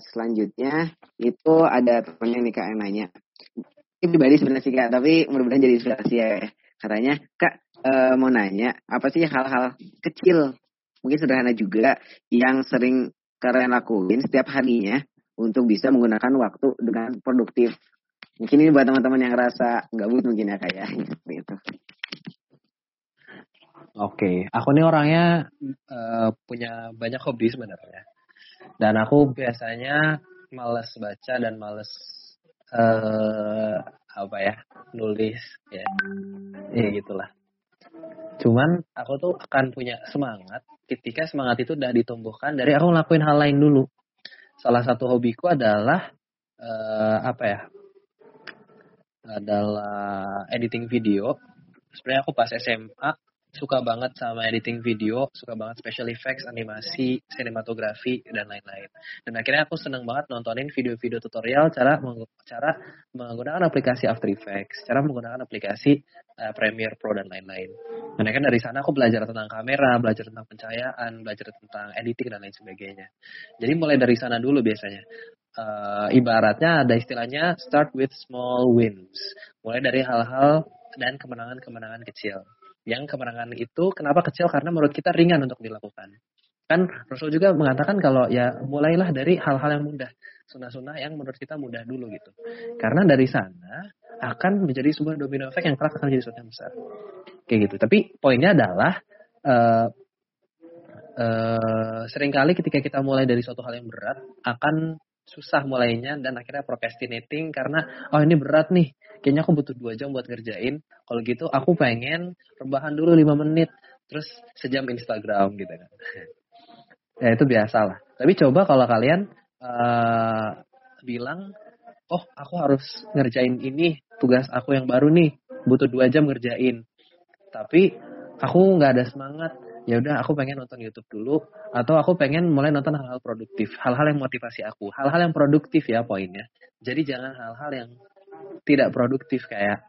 selanjutnya itu ada temennya nih kak yang nanya. Ini pribadi sebenarnya sih kak, tapi mudah-mudahan jadi inspirasi ya. Katanya, kak uh, mau nanya, apa sih hal-hal kecil, mungkin sederhana juga, yang sering kalian lakuin setiap harinya untuk bisa menggunakan waktu dengan produktif. Mungkin ini buat teman-teman yang rasa gabut mungkin ya kayak ya. seperti itu. Oke, aku nih orangnya uh, punya banyak hobi sebenarnya. Dan aku biasanya males baca dan males uh, apa ya nulis ya, ya gitulah. Cuman aku tuh akan punya semangat ketika semangat itu udah ditumbuhkan dari aku ngelakuin hal lain dulu. Salah satu hobiku adalah uh, apa ya? Adalah editing video. Sebenarnya aku pas SMA suka banget sama editing video, suka banget special effects, animasi, sinematografi dan lain-lain. Dan akhirnya aku seneng banget nontonin video-video tutorial cara meng cara menggunakan aplikasi After Effects, cara menggunakan aplikasi uh, Premiere Pro dan lain-lain. Dan akhirnya dari sana aku belajar tentang kamera, belajar tentang pencahayaan, belajar tentang editing dan lain sebagainya. Jadi mulai dari sana dulu biasanya. Uh, ibaratnya ada istilahnya start with small wins. Mulai dari hal-hal dan kemenangan-kemenangan kecil yang kemenangan itu kenapa kecil karena menurut kita ringan untuk dilakukan. Kan Rasul juga mengatakan kalau ya mulailah dari hal-hal yang mudah, sunnah-sunnah yang menurut kita mudah dulu gitu. Karena dari sana akan menjadi sebuah domino effect yang kelak akan menjadi sesuatu yang besar. Kayak gitu. Tapi poinnya adalah uh, uh, sering kali ketika kita mulai dari suatu hal yang berat akan susah mulainya dan akhirnya procrastinating karena oh ini berat nih kayaknya aku butuh dua jam buat ngerjain. Kalau gitu aku pengen rebahan dulu lima menit. Terus sejam Instagram gitu kan. Ya itu biasa lah. Tapi coba kalau kalian uh, bilang oh aku harus ngerjain ini tugas aku yang baru nih. Butuh dua jam ngerjain. Tapi aku nggak ada semangat. Ya udah aku pengen nonton YouTube dulu. Atau aku pengen mulai nonton hal-hal produktif, hal-hal yang motivasi aku, hal-hal yang produktif ya poinnya. Jadi jangan hal-hal yang tidak produktif kayak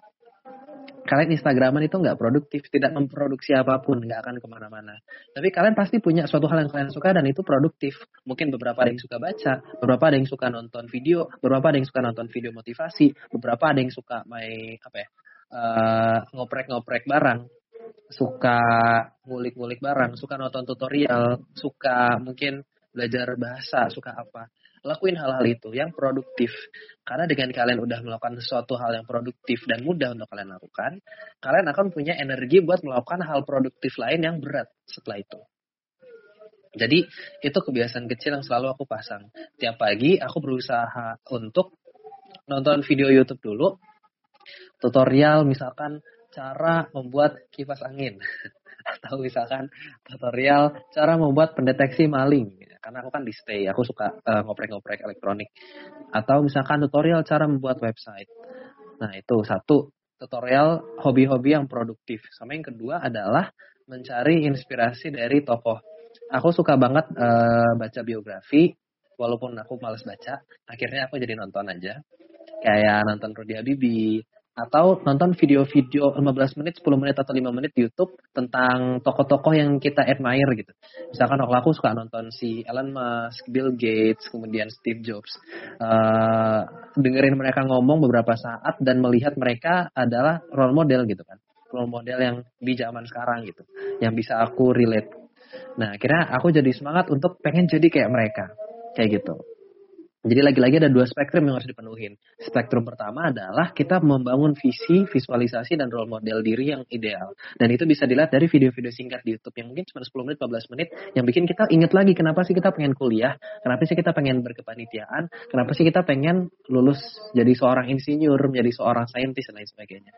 kalian Instagraman itu nggak produktif, tidak memproduksi apa pun, nggak akan ke mana-mana. Tapi kalian pasti punya suatu hal yang kalian suka dan itu produktif. Mungkin beberapa ada yang suka baca, beberapa ada yang suka nonton video, beberapa ada yang suka nonton video motivasi, beberapa ada yang suka main apa ya, uh, ngoprek-ngoprek barang suka ngulik-ngulik barang, suka nonton tutorial, suka mungkin belajar bahasa, suka apa. Lakuin hal-hal itu yang produktif. Karena dengan kalian udah melakukan sesuatu hal yang produktif dan mudah untuk kalian lakukan, kalian akan punya energi buat melakukan hal produktif lain yang berat setelah itu. Jadi itu kebiasaan kecil yang selalu aku pasang. Tiap pagi aku berusaha untuk nonton video YouTube dulu, tutorial misalkan cara membuat kipas angin atau misalkan tutorial cara membuat pendeteksi maling karena aku kan di stay aku suka uh, ngoprek-ngoprek elektronik. Atau misalkan tutorial cara membuat website. Nah itu satu. Tutorial hobi-hobi yang produktif. Sama yang kedua adalah mencari inspirasi dari tokoh. Aku suka banget uh, baca biografi walaupun aku males baca. Akhirnya aku jadi nonton aja. Kayak nonton Rudy Habibie atau nonton video-video 15 menit, 10 menit atau 5 menit di YouTube tentang tokoh-tokoh yang kita admire gitu. Misalkan kalau aku suka nonton si Elon Musk, Bill Gates, kemudian Steve Jobs. Uh, dengerin mereka ngomong beberapa saat dan melihat mereka adalah role model gitu kan. Role model yang di zaman sekarang gitu. Yang bisa aku relate. Nah, akhirnya aku jadi semangat untuk pengen jadi kayak mereka. Kayak gitu. Jadi lagi-lagi ada dua spektrum yang harus dipenuhin. Spektrum pertama adalah kita membangun visi, visualisasi, dan role model diri yang ideal. Dan itu bisa dilihat dari video-video singkat di YouTube yang mungkin cuma 10 menit, 15 menit, yang bikin kita inget lagi kenapa sih kita pengen kuliah, kenapa sih kita pengen berkepanitiaan, kenapa sih kita pengen lulus jadi seorang insinyur, menjadi seorang saintis, dan lain sebagainya.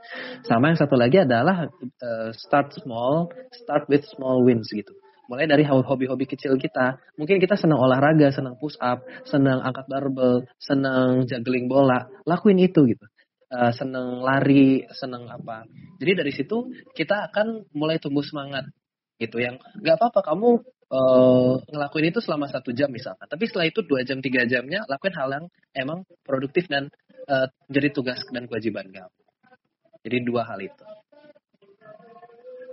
Sama yang satu lagi adalah uh, start small, start with small wins gitu mulai dari hobi-hobi kecil kita. Mungkin kita senang olahraga, senang push up, senang angkat barbel, senang juggling bola, lakuin itu gitu. Uh, senang lari, senang apa. Jadi dari situ kita akan mulai tumbuh semangat gitu yang nggak apa-apa kamu uh, ngelakuin itu selama satu jam misalkan. Tapi setelah itu dua jam tiga jamnya lakuin hal yang emang produktif dan uh, jadi tugas dan kewajiban kamu. Jadi dua hal itu.